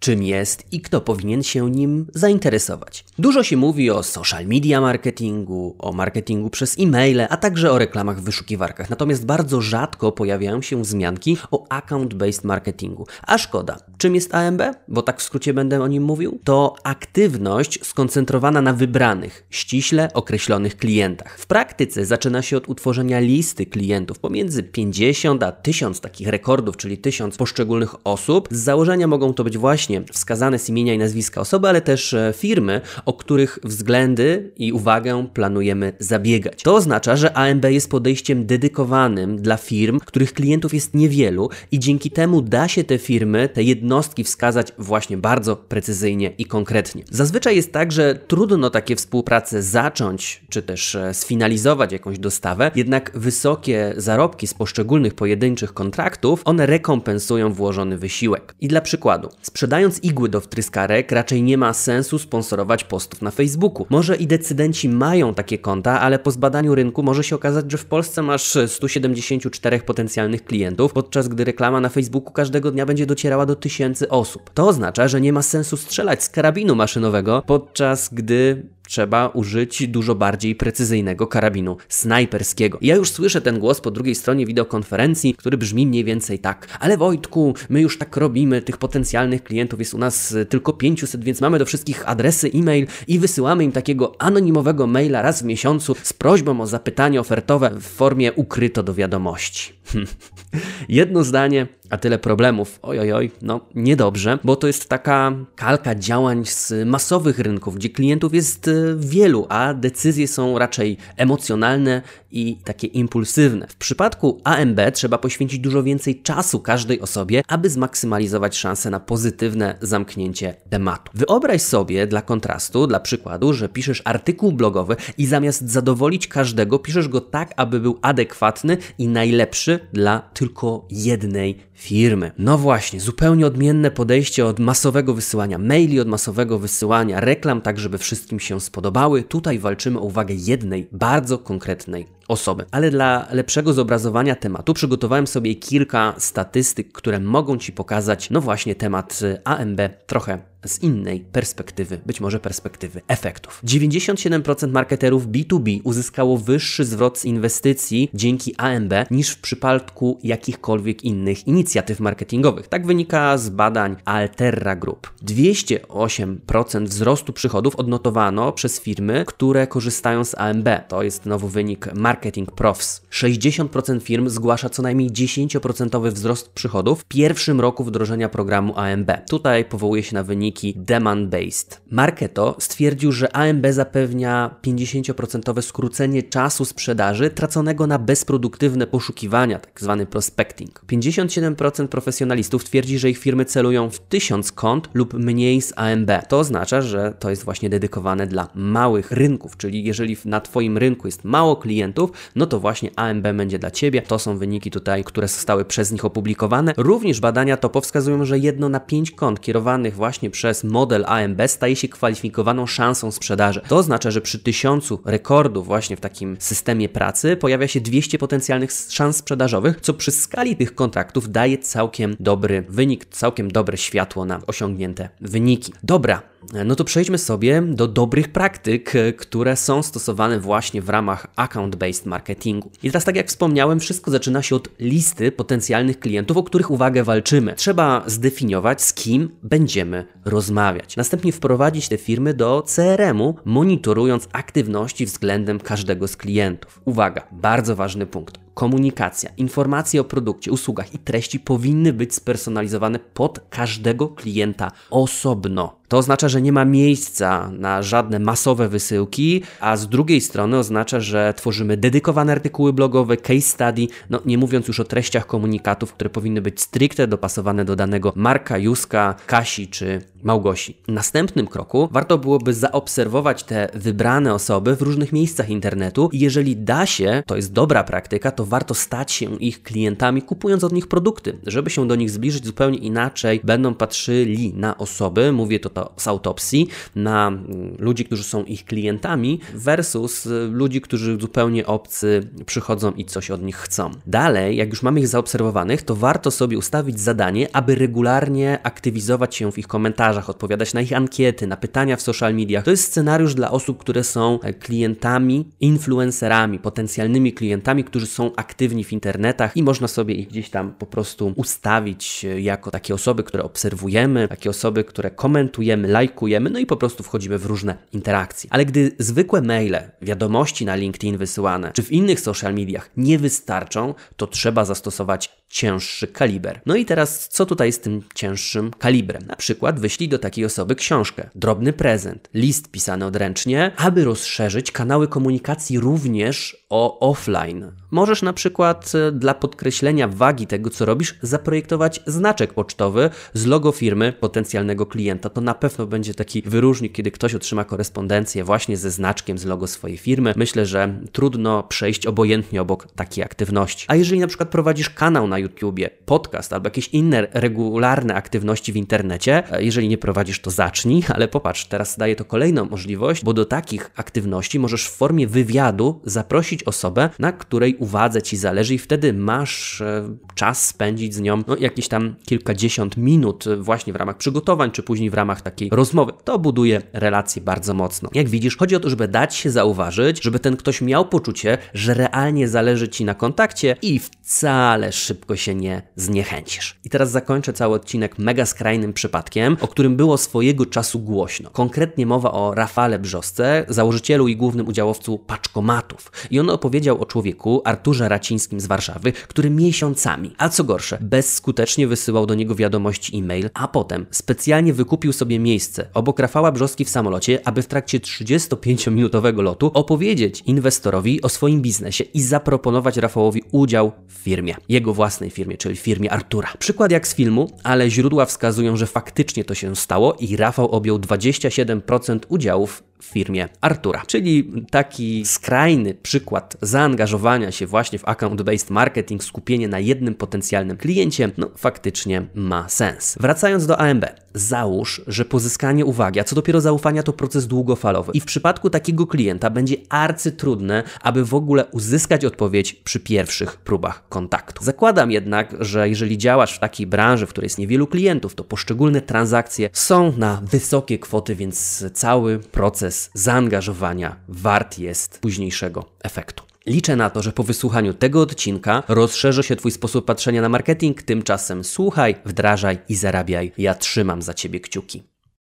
czym jest i kto powinien się nim zainteresować. Dużo się mówi o social media marketingu, o marketingu przez e-maile, a także o reklamach w wyszukiwarkach. Natomiast bardzo rzadko pojawiają się wzmianki o account-based marketingu. A szkoda. Czym jest AMB? Bo tak w skrócie będę o nim mówił. To aktywność skoncentrowana na wybranych, ściśle określonych klientach. W praktyce zaczyna się od utworzenia listy klientów pomiędzy 50 a 1000 takich rekordów, czyli 1000 poszczególnych osób. Z założenia mogą to być właśnie wskazane z imienia i nazwiska osoby, ale też e, firmy, o których względy i uwagę planujemy zabiegać. To oznacza, że AMB jest podejściem dedykowanym dla firm, których klientów jest niewielu i dzięki temu da się te firmy, te jednostki wskazać właśnie bardzo precyzyjnie i konkretnie. Zazwyczaj jest tak, że trudno takie współpracę zacząć, czy też e, sfinalizować jakąś dostawę, jednak wysokie zarobki z poszczególnych pojedynczych kontraktów, one rekompensują włożony wysiłek. I dla przykładu, sprzedają Mając igły do wtryskarek, raczej nie ma sensu sponsorować postów na Facebooku. Może i decydenci mają takie konta, ale po zbadaniu rynku może się okazać, że w Polsce masz 174 potencjalnych klientów, podczas gdy reklama na Facebooku każdego dnia będzie docierała do tysięcy osób. To oznacza, że nie ma sensu strzelać z karabinu maszynowego, podczas gdy trzeba użyć dużo bardziej precyzyjnego karabinu snajperskiego. ja już słyszę ten głos po drugiej stronie wideokonferencji, który brzmi mniej więcej tak. Ale Wojtku, my już tak robimy, tych potencjalnych klientów jest u nas e, tylko 500, więc mamy do wszystkich adresy e-mail i wysyłamy im takiego anonimowego maila raz w miesiącu z prośbą o zapytanie ofertowe w formie ukryto do wiadomości. Jedno zdanie, a tyle problemów. Ojojoj, no niedobrze, bo to jest taka kalka działań z masowych rynków, gdzie klientów jest e, wielu, a decyzje są raczej emocjonalne i takie impulsywne. W przypadku AMB trzeba poświęcić dużo więcej czasu każdej osobie, aby zmaksymalizować szanse na pozytywne zamknięcie tematu. Wyobraź sobie dla kontrastu, dla przykładu, że piszesz artykuł blogowy i zamiast zadowolić każdego, piszesz go tak, aby był adekwatny i najlepszy dla tylko jednej firmy. No właśnie, zupełnie odmienne podejście od masowego wysyłania maili, od masowego wysyłania reklam, tak żeby wszystkim się spodobały. Tutaj walczymy o uwagę jednej, bardzo konkretnej osoby. Ale dla lepszego zobrazowania tematu przygotowałem sobie kilka statystyk, które mogą Ci pokazać, no właśnie, temat AMB trochę z innej perspektywy, być może perspektywy efektów. 97% marketerów B2B uzyskało wyższy zwrot z inwestycji dzięki AMB niż w przypadku jakichkolwiek innych inicjatyw marketingowych. Tak wynika z badań Alterra Group. 208% wzrostu przychodów odnotowano przez firmy, które korzystają z AMB. To jest nowy wynik Marketing Profs. 60% firm zgłasza co najmniej 10% wzrost przychodów w pierwszym roku wdrożenia programu AMB. Tutaj powołuje się na wynik wyniki demand-based. Marketo stwierdził, że AMB zapewnia 50% skrócenie czasu sprzedaży traconego na bezproduktywne poszukiwania, tzw. Tak prospecting. 57% profesjonalistów twierdzi, że ich firmy celują w 1000 kont lub mniej z AMB. To oznacza, że to jest właśnie dedykowane dla małych rynków, czyli jeżeli na Twoim rynku jest mało klientów, no to właśnie AMB będzie dla Ciebie. To są wyniki tutaj, które zostały przez nich opublikowane. Również badania to wskazują, że jedno na 5 kont kierowanych właśnie przez model AMB staje się kwalifikowaną szansą sprzedaży. To oznacza, że przy tysiącu rekordów właśnie w takim systemie pracy pojawia się 200 potencjalnych szans sprzedażowych, co przy skali tych kontraktów daje całkiem dobry wynik, całkiem dobre światło na osiągnięte wyniki. Dobra, no to przejdźmy sobie do dobrych praktyk, które są stosowane właśnie w ramach account-based marketingu. I teraz, tak jak wspomniałem, wszystko zaczyna się od listy potencjalnych klientów, o których uwagę walczymy. Trzeba zdefiniować, z kim będziemy rozmawiać. Następnie wprowadzić te firmy do CRM-u, monitorując aktywności względem każdego z klientów. Uwaga, bardzo ważny punkt. Komunikacja, informacje o produkcie, usługach i treści powinny być spersonalizowane pod każdego klienta osobno. To oznacza, że nie ma miejsca na żadne masowe wysyłki, a z drugiej strony oznacza, że tworzymy dedykowane artykuły blogowe, case study, no nie mówiąc już o treściach komunikatów, które powinny być stricte dopasowane do danego Marka, Juska, Kasi czy Małgosi. W następnym kroku warto byłoby zaobserwować te wybrane osoby w różnych miejscach internetu i jeżeli da się, to jest dobra praktyka, to warto stać się ich klientami, kupując od nich produkty, żeby się do nich zbliżyć zupełnie inaczej, będą patrzyli na osoby, mówię to z autopsji na mm, ludzi, którzy są ich klientami, versus y, ludzi, którzy zupełnie obcy przychodzą i coś od nich chcą. Dalej, jak już mamy ich zaobserwowanych, to warto sobie ustawić zadanie, aby regularnie aktywizować się w ich komentarzach, odpowiadać na ich ankiety, na pytania w social mediach. To jest scenariusz dla osób, które są e, klientami, influencerami, potencjalnymi klientami, którzy są aktywni w internetach i można sobie ich gdzieś tam po prostu ustawić e, jako takie osoby, które obserwujemy, takie osoby, które komentujemy lajkujemy, no i po prostu wchodzimy w różne interakcje. Ale gdy zwykłe maile, wiadomości na LinkedIn wysyłane, czy w innych social mediach nie wystarczą, to trzeba zastosować cięższy kaliber. No i teraz, co tutaj z tym cięższym kalibrem? Na przykład wyślij do takiej osoby książkę, drobny prezent, list pisany odręcznie, aby rozszerzyć kanały komunikacji również o offline. Możesz na przykład e, dla podkreślenia wagi tego, co robisz, zaprojektować znaczek pocztowy z logo firmy potencjalnego klienta. To na pewno będzie taki wyróżnik, kiedy ktoś otrzyma korespondencję właśnie ze znaczkiem z logo swojej firmy. Myślę, że trudno przejść obojętnie obok takiej aktywności. A jeżeli na przykład prowadzisz kanał na YouTubie, podcast albo jakieś inne regularne aktywności w internecie, e, jeżeli nie prowadzisz, to zacznij, ale popatrz, teraz daje to kolejną możliwość, bo do takich aktywności możesz w formie wywiadu zaprosić osobę, na której uwadze ci zależy i wtedy masz e, czas spędzić z nią no, jakieś tam kilkadziesiąt minut właśnie w ramach przygotowań, czy później w ramach takiej rozmowy. To buduje relacje bardzo mocno. Jak widzisz, chodzi o to, żeby dać się zauważyć, żeby ten ktoś miał poczucie, że realnie zależy ci na kontakcie i wcale szybko się nie zniechęcisz. I teraz zakończę cały odcinek mega skrajnym przypadkiem, o którym było swojego czasu głośno. Konkretnie mowa o Rafale Brzosce, założycielu i głównym udziałowcu paczkomatów. I on opowiedział o człowieku, Arturze Racińskim z Warszawy, który miesiącami, a co gorsze, bezskutecznie wysyłał do niego wiadomości e-mail, a potem specjalnie wykupił sobie miejsce obok Rafała Brzoski w samolocie, aby w trakcie 35-minutowego lotu opowiedzieć inwestorowi o swoim biznesie i zaproponować Rafałowi udział w firmie, jego własnej firmie, czyli firmie Artura. Przykład jak z filmu, ale źródła wskazują, że faktycznie to się stało i Rafał objął 27% udziałów w firmie Artura. Czyli taki skrajny przykład zaangażowania się właśnie w account-based marketing, skupienie na jednym potencjalnym kliencie, no faktycznie ma sens. Wracając do AMB, załóż, że pozyskanie uwagi, a co dopiero zaufania to proces długofalowy i w przypadku takiego klienta będzie arcytrudne, aby w ogóle uzyskać odpowiedź przy pierwszych próbach kontaktu. Zakładam jednak, że jeżeli działasz w takiej branży, w której jest niewielu klientów, to poszczególne transakcje są na wysokie kwoty, więc cały proces zaangażowania wart jest późniejszego efektu. Liczę na to, że po wysłuchaniu tego odcinka rozszerzy się Twój sposób patrzenia na marketing. Tymczasem słuchaj, wdrażaj i zarabiaj. Ja trzymam za Ciebie kciuki.